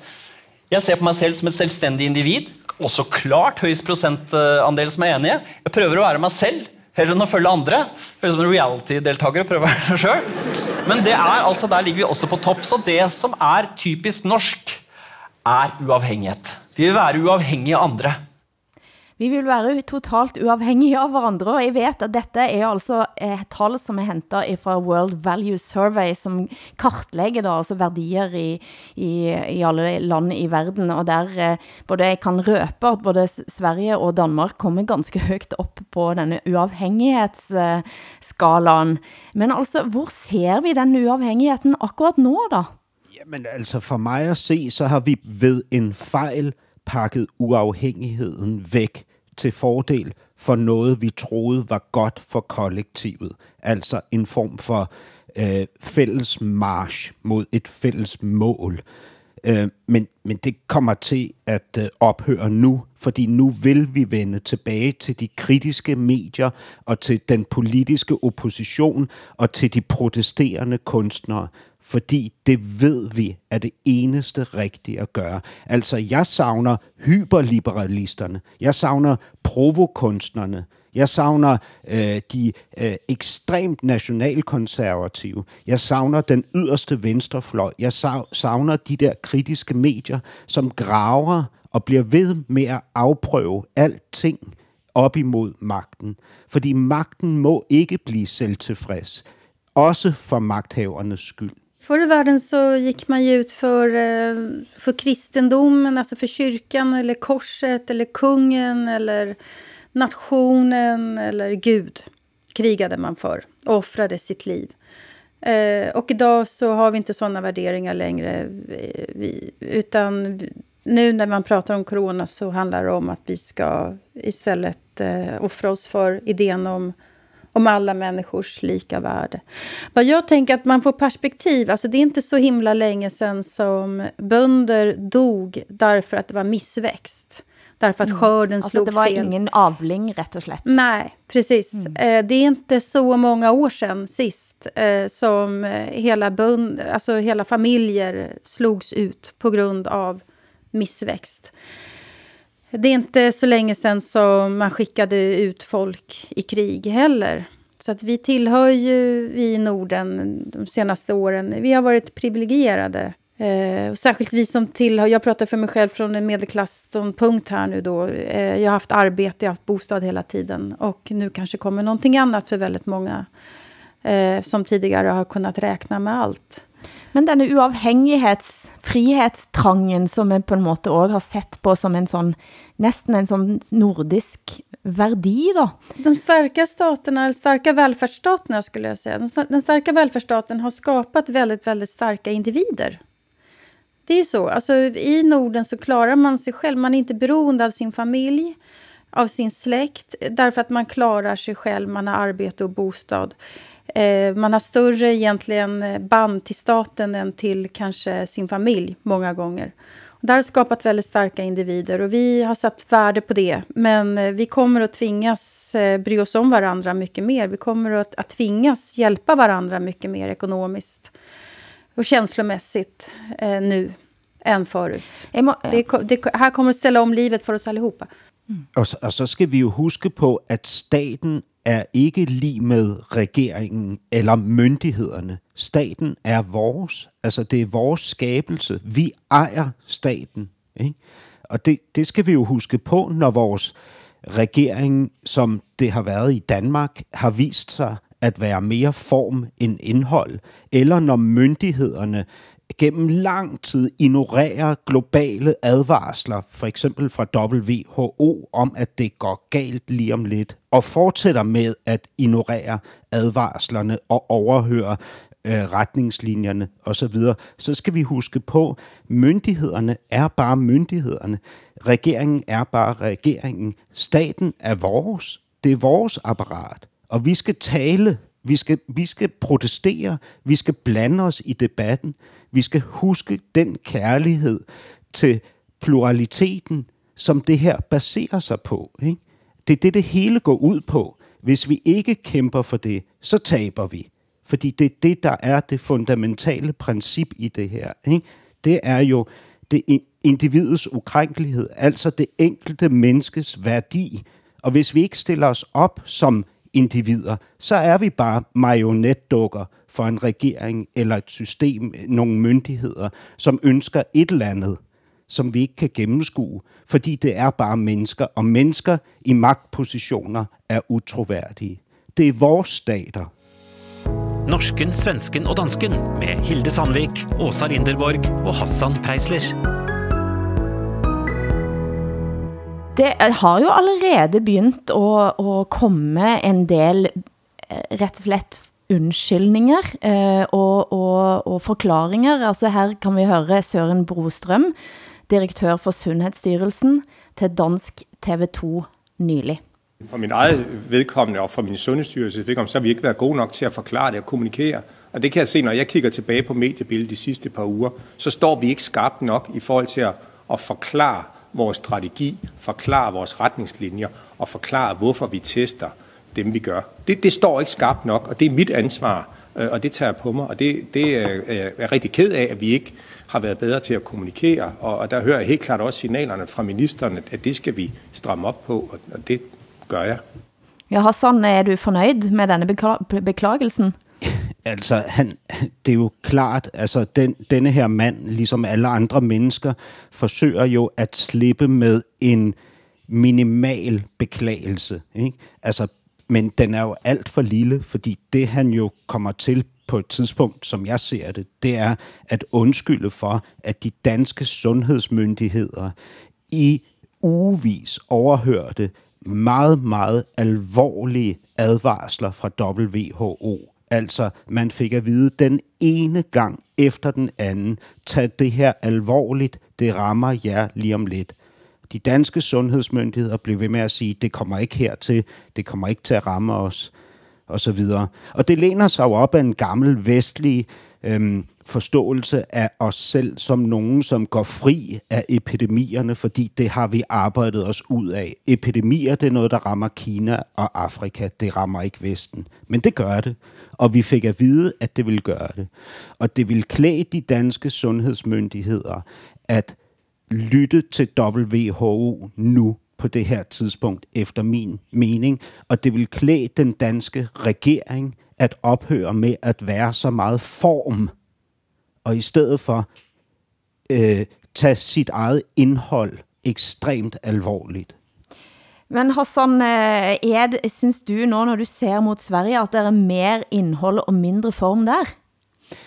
Jeg ser på meg selv som et selvstendig individ også klart høyest prosentandel som er enige. Jeg prøver å være meg selv heller enn å følge andre. Høres som en reality-deltaker og prøve å være selv. Men det er, altså, der ligger vi også på topp. Så det som er typisk norsk, er uavhengighet. Vi vil være uavhengige av andre. Vi vil være totalt uafhængige av hverandre, og jeg vet at dette er altså eh, et tal som er hentet fra World Value Survey, som kartlägger da, altså værdier i, i, i alle land i verden, og der eh, både jeg kan røpe at både Sverige og Danmark kommer ganske högt upp på denne uafhængighedsskalaen. Men altså, hvor ser vi den uafhængigheden akkurat nu da? Jamen altså, for mig at se, så har vi ved en fejl pakket uafhængigheden væk til fordel for noget, vi troede var godt for kollektivet. Altså en form for øh, fælles march mod et fælles mål. Øh, men, men det kommer til at øh, ophøre nu, fordi nu vil vi vende tilbage til de kritiske medier og til den politiske opposition og til de protesterende kunstnere, fordi det ved vi er det eneste rigtige at gøre. Altså, jeg savner hyperliberalisterne, jeg savner provokunstnerne, jeg savner øh, de øh, ekstremt nationalkonservative. Jeg savner den yderste venstrefløj. Jeg savner de der kritiske medier, som graver og bliver ved med at afprøve alting op imod magten. Fordi magten må ikke blive selvtilfreds. Også for magthavernes skyld. Förr i världen så gick man ju ut för, eh, för kristendomen, alltså för kyrkan eller korset eller kungen eller nationen eller Gud krigade man för, offrade sitt liv. Eh, och idag så har vi inte sådana värderingar längre. Eh, vi, utan nu när man pratar om corona så handlar det om att vi ska istället eh, offra oss för idén om om alla människors lika värde. Vad jag tänker att man får perspektiv, alltså det är inte så himla länge sedan som bönder dog därför att det var missväxt. Därför att mm. skörden alltså slog fel. det var fel. ingen avling rätt och slätt. Nej, precis. Mm. Eh, det är inte så många år sedan sist eh, som eh, hela, bund, alltså hela familjer slogs ut på grund av missväxt. Det är inte så länge sedan som man skickade ut folk i krig heller. Så att vi tillhör ju, vi i Norden, de senaste åren, vi har varit privilegierade Eh, särskilt vi som tillhör, jag pratar för mig själv från en medelklassståndpunkt här nu då. Eh, jag har haft arbete, jag har haft bostad hela tiden. Och nu kanske kommer någonting annat för väldigt många. Eh, som tidigare har kunnat räkna med allt. Men denne oavhängighets-, frihetstrangen som man på en måte også har sett på som en sån, nästan en sån nordisk verdi då? De starka staterna, eller starka välfärdsstaterna skulle jag säga. Den starka välfärdsstaten har skapat väldigt, väldigt starka individer. Det är ju så. Alltså, I Norden så klarar man sig själv. Man är inte beroende av sin familj, av sin släkt, därför att man klarar sig själv. Man har arbete och bostad. Eh, man har större egentligen band till staten än till kanske sin familj många gånger. Och det har skapat väldigt starka individer och vi har satt värde på det. Men eh, vi kommer att tvingas eh, bry oss om varandra mycket mer. Vi kommer att, att tvingas hjälpa varandra mycket mer ekonomiskt och känslomässigt eh, nu än förut. Det, det, här kommer att ställa om livet för oss allihopa. Mm. Og, og så skal vi jo huske på, at staten er ikke lige med regeringen eller myndighederne. Staten er vores. Altså, det er vores skabelse. Vi ejer staten. Ikke? Og det, det skal vi jo huske på, når vores regering, som det har været i Danmark, har vist sig at være mere form end indhold, eller når myndighederne gennem lang tid ignorerer globale advarsler, for eksempel fra WHO, om at det går galt lige om lidt, og fortsætter med at ignorere advarslerne og overhøre øh, retningslinjerne osv., så skal vi huske på, myndighederne er bare myndighederne. Regeringen er bare regeringen. Staten er vores. Det er vores apparat. Og vi skal tale, vi skal, vi skal protestere, vi skal blande os i debatten, vi skal huske den kærlighed til pluraliteten, som det her baserer sig på. Ikke? Det er det, det hele går ud på. Hvis vi ikke kæmper for det, så taber vi. Fordi det er det, der er det fundamentale princip i det her. Ikke? Det er jo det individets ukrænkelighed, altså det enkelte menneskes værdi. Og hvis vi ikke stiller os op som individer, så er vi bare marionetdukker for en regering eller et system, nogle myndigheder, som ønsker et eller andet, som vi ikke kan gennemskue, fordi det er bare mennesker, og mennesker i magtpositioner er utroværdige. Det er vores stater. Norsken, svensken og dansken med Hilde Sandvik, Åsa Linderborg og Hassan Preisler. Det har jo allerede begynt å, å komme en del eh, rett og slett unnskyldninger eh, og, og, og forklaringer. Altså her kan vi høre Søren Brostrøm, direktør for Sundhedsstyrelsen, til dansk TV2 nylig. For min eget vedkommende og for min sundhedsstyrelses vedkommende, så har vi ikke vært gode nok til at forklare det og kommunikere. Og det kan jeg se, når jeg kigger tilbage på mediebilledet de sidste par uger, så står vi ikke skarpt nok i forhold til at, at forklare, vores strategi, forklare vores retningslinjer og forklare, hvorfor vi tester dem, vi gør. Det, det står ikke skarpt nok, og det er mit ansvar, øh, og det tager jeg på mig, og det, det øh, er jeg rigtig ked af, at vi ikke har været bedre til at kommunikere, og, og der hører jeg helt klart også signalerne fra ministeren, at det skal vi stramme op på, og det gør jeg. Ja, Hassan, er du fornøjd med denne beklagelsen? Altså, han, det er jo klart, altså den, denne her mand, ligesom alle andre mennesker, forsøger jo at slippe med en minimal beklagelse. Ikke? Altså, men den er jo alt for lille, fordi det han jo kommer til på et tidspunkt, som jeg ser det, det er at undskylde for, at de danske sundhedsmyndigheder i ugevis overhørte meget, meget alvorlige advarsler fra WHO Altså, man fik at vide den ene gang efter den anden, tag det her alvorligt, det rammer jer lige om lidt. De danske sundhedsmyndigheder blev ved med at sige, det kommer ikke hertil, det kommer ikke til at ramme os, og så videre. Og det læner sig jo op af en gammel vestlig øhm, forståelse af os selv som nogen, som går fri af epidemierne, fordi det har vi arbejdet os ud af. Epidemier, det er noget, der rammer Kina og Afrika. Det rammer ikke Vesten. Men det gør det. Og vi fik at vide, at det ville gøre det. Og det ville klæde de danske sundhedsmyndigheder at lytte til WHO nu på det her tidspunkt, efter min mening. Og det vil klæde den danske regering at ophøre med at være så meget form, og i stedet for øh, tage sit eget indhold ekstremt alvorligt. Men Hassan, øh, Ed, synes du nu, når du ser mot Sverige, at der er mer indhold og mindre form der?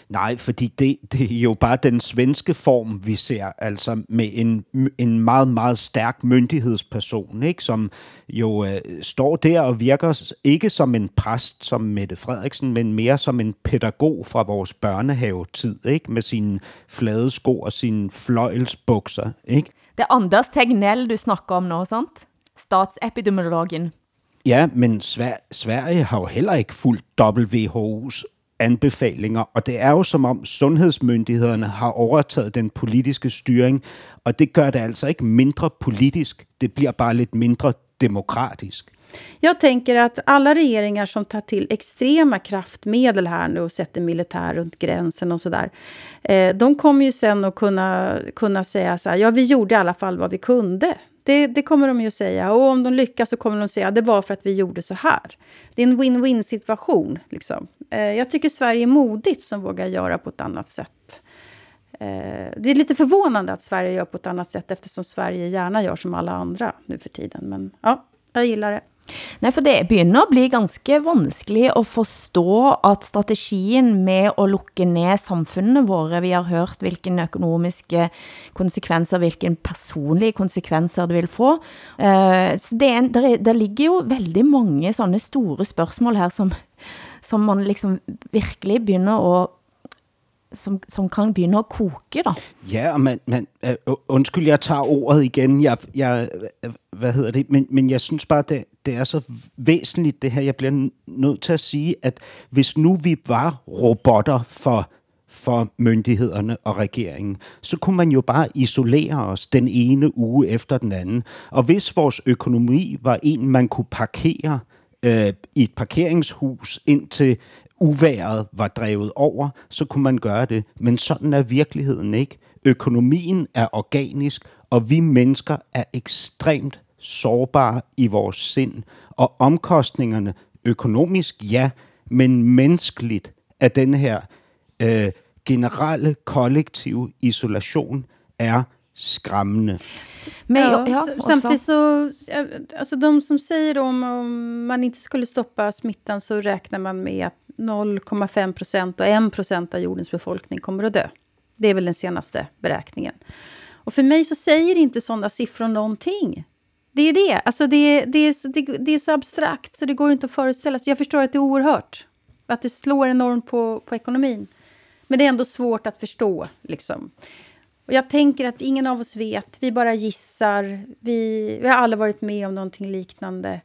Nej, fordi det, det er jo bare den svenske form, vi ser, altså med en, en meget, meget stærk myndighedsperson, ikke? som jo øh, står der og virker ikke som en præst som Mette Frederiksen, men mere som en pædagog fra vores børnehavetid, ikke? med sine flade sko og sine fløjelsbukser. Ikke? Det er Anders Tegnell, du snakker om nå, sant? Statsepidemiologen. Ja, men Sver Sverige har jo heller ikke fulgt WHO's anbefalinger, og det er jo som om sundhedsmyndighederne har overtaget den politiske styring, og det gør det alltså inte mindre politisk, det blir bara lite mindre demokratisk. Jag tänker att alla regeringar som tar till extrema kraftmedel här nu och sätter militär runt gränsen och sådär. Eh, de kommer ju sen att kunna, kunna säga så här, ja vi gjorde i alla fall vad vi kunde. Det, det, kommer de ju säga. Och om de lyckas så kommer de säga det var för att vi gjorde så här. Det är en win-win situation. Liksom. Eh, jag tycker Sverige är modigt som vågar göra på ett annat sätt. Eh, det är lite förvånande att Sverige gör på ett annat sätt eftersom Sverige gärna gör som alla andra nu för tiden. Men ja, jag gillar det. Nej, för det börjar bli ganska svårt att förstå att strategin med att locka ner samhället, våra, vi har hört vilka ekonomiska konsekvenser, vilka personliga konsekvenser det vill få. Eh, så det, er, der, der ligger ju väldigt många sådana stora spørsmål här som, som man liksom virkelig begynner å som, som kan begynne å koke, da. Ja, men, men øh, uh, Unnskyld, jeg tar ordet igen. Jeg, jeg, øh, hva heter det? Men, men jeg syns bare, det, det er så vesentlig, det her. Jeg blir nødt til å si at hvis nu vi var robotter for for myndighederne og regeringen, så kunne man jo bare isolere os den ene uge efter den anden. Og hvis vores økonomi var en, man kunne parkere øh, i et parkeringshus indtil uværet var drevet over, så kunne man gøre det. Men sådan er virkeligheden ikke. Økonomien er organisk, og vi mennesker er ekstremt sårbare i vores sind. Og omkostningerne, økonomisk ja, men menneskeligt, af den her øh, generelle kollektive isolation er skrämmande. Men, ja, ja, samtidigt så, alltså de som säger om, om man inte skulle stoppa smittan så räknar man med att 0,5 procent och 1 procent av jordens befolkning kommer att dö. Det är väl den senaste beräkningen. Och för mig så säger inte sådana siffror någonting. Det är det. Alltså det, det, är så, det, det, är så abstrakt så det går inte att föreställa sig. Jag förstår att det är oerhört. Att det slår enormt på, på ekonomin. Men det är ändå svårt att förstå. Liksom. Och jag tänker att ingen av oss vet. Vi bara gissar. Vi, vi har aldrig varit med om någonting liknande.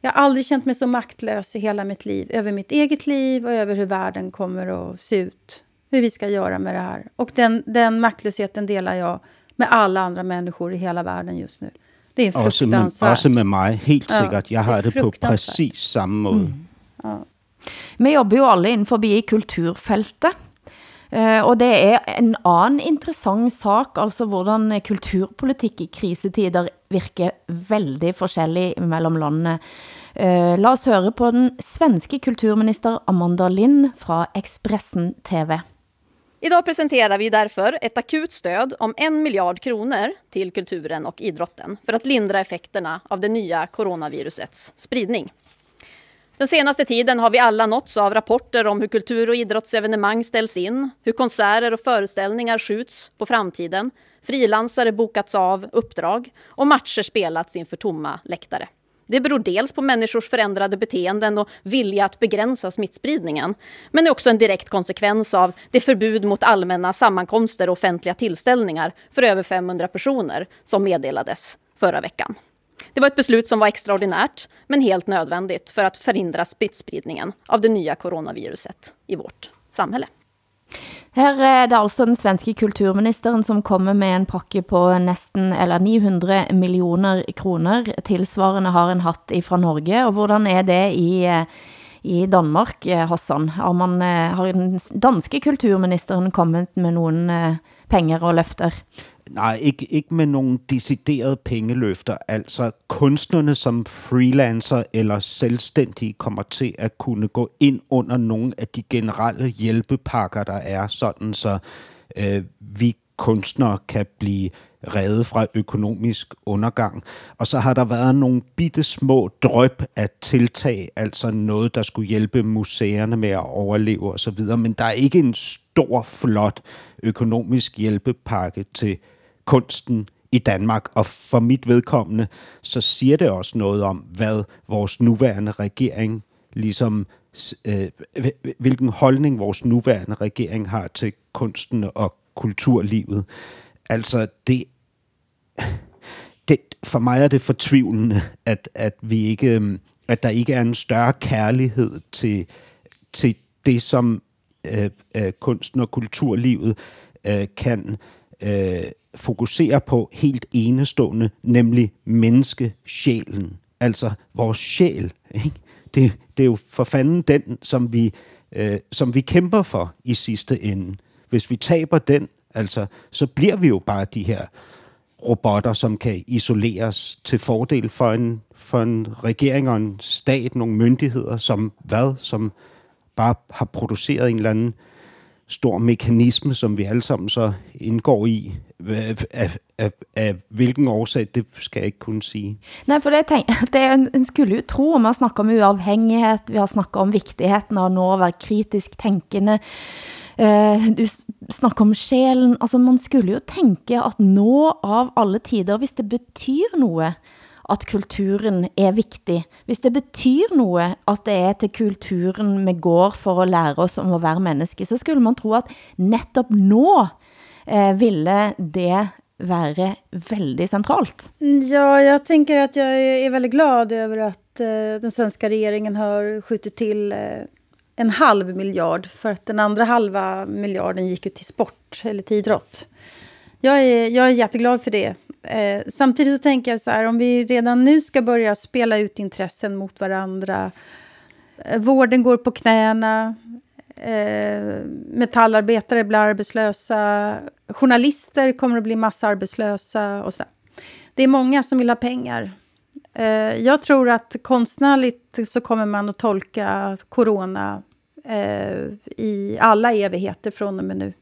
Jag har aldrig känt mig så maktlös i hela mitt liv. Över mitt eget liv och över hur världen kommer att se ut. Hur vi ska göra med det här. Och den, den maktlösheten delar jag med alla andra människor i hela världen just nu. Det är fruktansvärt. Också med, också med mig, helt ja, säkert. Jag har det, det på precis samma måde. Mm. Ja. Vi jobber jo alle innenfor i kulturfeltet. Eh, og det er en annen interessant sak, altså hvordan kulturpolitikk i krisetider virker veldig forskjellig mellom landene. Eh, la oss høre på den svenske kulturminister Amanda Lind fra Expressen TV. Idag presenterar vi därför ett akut stöd om en miljard kronor till kulturen och idrotten för att lindra effekterna av det nya coronavirusets spridning. Den senaste tiden har vi alla nåtts av rapporter om hur kultur och idrottsevenemang ställs in, hur konserter och föreställningar skjuts på framtiden, frilansare bokats av uppdrag och matcher spelats inför tomma läktare. Det beror dels på människors förändrade beteenden och vilja att begränsa smittspridningen, men är också en direkt konsekvens av det förbud mot allmänna sammankomster och offentliga tillställningar för över 500 personer som meddelades förra veckan. Det var ett beslut som var extraordinärt, men helt nödvändigt för att förhindra smittspridningen av det nya coronaviruset i vårt samhälle. Här är det alltså den svenska kulturministern som kommer med en pakke på nästan eller 900 miljoner kronor. Tilsvarende har en hatt ifrån Norge, Och hur är det i, i Danmark, Hassan? Har, man, eh, har den danske kulturministern kommit med några eh, pengar och löfter? Nej, ikke, ikke med nogle deciderede pengeløfter. Altså kunstnerne som freelancer eller selvstændige kommer til at kunne gå ind under nogle af de generelle hjælpepakker, der er, sådan så øh, vi kunstnere kan blive reddet fra økonomisk undergang. Og så har der været nogle bitte små drøb af tiltag, altså noget, der skulle hjælpe museerne med at overleve osv., men der er ikke en stor, flot økonomisk hjælpepakke til kunsten i Danmark, og for mit vedkommende, så siger det også noget om, hvad vores nuværende regering ligesom øh, hvilken holdning vores nuværende regering har til kunsten og kulturlivet. Altså, det, det, for mig er det fortvivlende, at, at, vi ikke, øh, at der ikke er en større kærlighed til, til det, som øh, øh, kunsten og kulturlivet øh, kan øh, fokuserer på helt enestående, nemlig menneskesjælen. Altså vores sjæl. Ikke? Det, det er jo for fanden den, som vi, øh, som vi kæmper for i sidste ende. Hvis vi taber den, altså, så bliver vi jo bare de her robotter, som kan isoleres til fordel for en, for en regering og en stat, nogle myndigheder, som hvad? Som bare har produceret en eller anden stor mekanisme, som vi alle sammen så indgår i. Af, af, af hvilken årsag, det skal jeg ikke kunne sige. Nej, for det, tænk, det en skulle jo tro, om man snakker om uafhængighed, vi har snakket om vigtigheden av nå at være kritisk tænkende, Uh, du snakker om sjælen. Altså, man skulle jo tænke at nå av alle tider, hvis det betyder noget, at kulturen er viktig. hvis det betyder något at det er til kulturen vi går for att lære oss om att være menneske, så skulle man tro at nettopp nå eh, ville det vara väldigt centralt. Ja, jag tänker att jag är väldigt glad över att eh, den svenska regeringen har skjutit till eh, en halv miljard för att den andra halva miljarden gick ju till sport eller till idrott. Jag är, jag är jätteglad för det. Eh, samtidigt så tänker jag så här, om vi redan nu ska börja spela ut intressen mot varandra. Eh, vården går på knäna. Eh, metallarbetare blir arbetslösa. Journalister kommer att bli massarbetslösa och så. Det är många som vill ha pengar. Eh, jag tror att konstnärligt så kommer man att tolka corona eh, i alla evigheter från och med nu.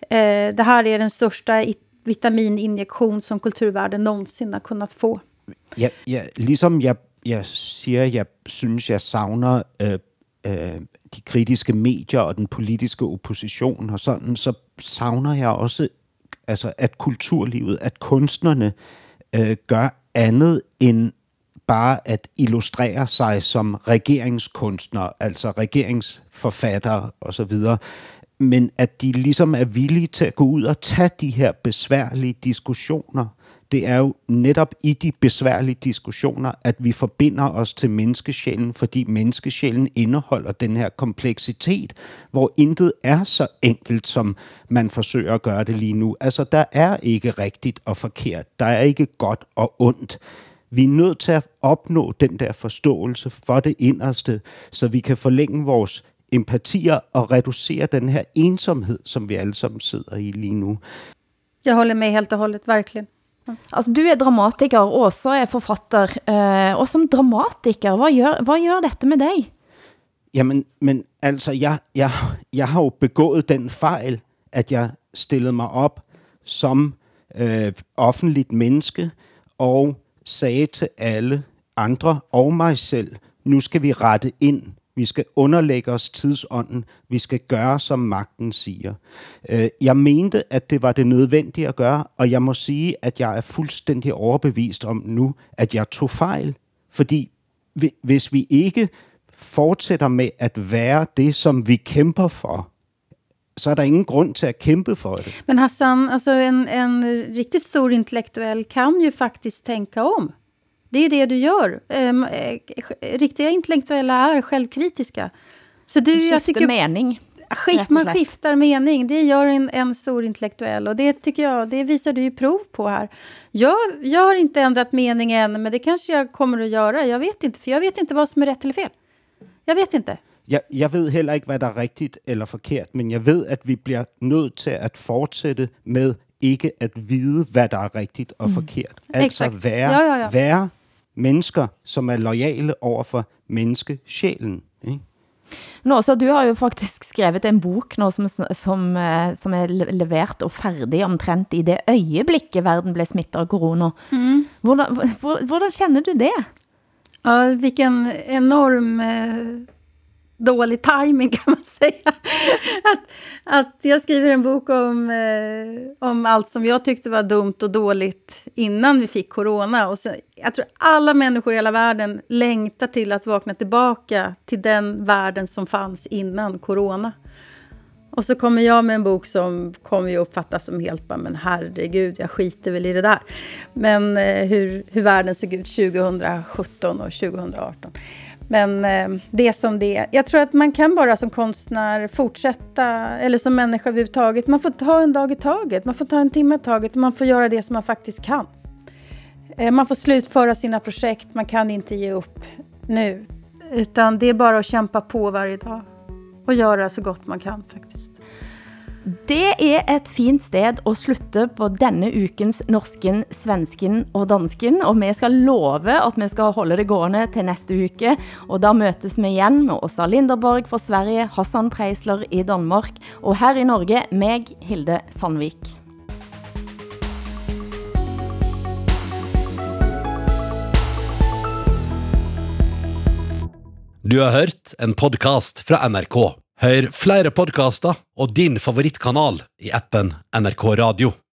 Eh, det här är den största vitamininjektion som kulturvärlden någonsin har kunnat få. Ja, ja, liksom jag, jag säger, jag syns jag savner äh, äh, de kritiska medier och den politiska oppositionen och sådan, så saknar jag också alltså, att kulturlivet, att konstnärerna äh, øh, gör annat än bara att illustrera sig som regeringsförfattare och så vidare men at de ligesom er villige til at gå ud og tage de her besværlige diskussioner. Det er jo netop i de besværlige diskussioner, at vi forbinder os til menneskesjælen, fordi menneskesjælen indeholder den her kompleksitet, hvor intet er så enkelt, som man forsøger at gøre det lige nu. Altså, der er ikke rigtigt og forkert. Der er ikke godt og ondt. Vi er nødt til at opnå den der forståelse for det inderste, så vi kan forlænge vores empatier og reducere den her ensomhed, som vi alle sammen sidder i lige nu. Jeg håller med helt og hållet, verkligen. Altså, du er dramatiker, Åsa er forfatter, øh, og som dramatiker, hvad gør, hvad gør dette med dig? Jamen, men altså, jeg, jeg, jeg har jo begået den fejl, at jeg stillede mig op som øh, offentligt menneske, og sagde til alle andre og mig selv, nu skal vi rette ind. Vi skal underlægge os tidsånden. Vi skal gøre, som magten siger. Jag jeg mente, at det var det nødvendige at gøre, og jeg må sige, at jeg er fuldstændig overbevist om nu, at jeg tog fejl. Fordi hvis vi ikke fortsætter med at være det, som vi kæmper for, så er der ingen grund till att kämpa för det. Men Hassan, alltså en, en øh, riktigt stor intellektuell kan ju faktiskt tänka om. Det är det du gör. Um, riktiga intellektuella är självkritiska. Så du, du jag tycker, mening. Skift, man skiftar mening. Det gör en, en stor intellektuell. Och det tycker jag, det visar du ju prov på här. Jag, jag har inte ändrat mening än, men det kanske jag kommer att göra. Jag vet inte, för jag vet inte vad som är rätt eller fel. Jag vet inte. Jeg, jeg ved heller ikke, hvad der er rigtigt eller forkert, men jeg ved, at vi bliver nødt til at fortsætte med ikke at vide, hvad der er rigtigt og mm. forkert. Altså Exakt. være, ja, ja, ja. være mennesker, som er lojale over for menneskesjælen. Ikke? Nå, så du har jo faktisk skrevet en bok nå som, som, eh, som er levert og ferdig omtrent i det øjeblikket verden blev smittet av corona. Mm. Hvordan, hvordan känner du det? Ja, vilken enorm eh, dålig timing kan man säga. att, att jag skriver en bok om, eh, om allt som jag tyckte var dumt och dåligt innan vi fick corona. Och sen, jag tror alla människor i hela världen längtar till att vakna tillbaka till den världen som fanns innan corona. Och så kommer jag med en bok som kommer ju uppfattas som helt bara, men herregud, jag skiter väl i det där. Men eh, hur, hur världen såg ut 2017 och 2018. Men eh, det är som det är. Jag tror att man kan bara som konstnär fortsätta, eller som människa överhuvudtaget, man får ta en dag i taget, man får ta en timme i taget, man får göra det som man faktiskt kan. Eh, man får slutföra sina projekt, man kan inte ge upp nu. Utan det är bara att kämpa på varje dag och göra så gott man kan faktiskt. Det är ett fint sted att sluta på denna ukens norsken, svensken och dansken, Och vi ska lova att vi ska hålla det gående till nästa vecka. Och då mötes vi igen med Åsa Linderborg från Sverige, Hassan Preisler i Danmark, och här i Norge, mig, Hilde Sandvik. Du har hört en podcast från NRK. Hør flere podcaster og din favorittkanal i appen NRK Radio.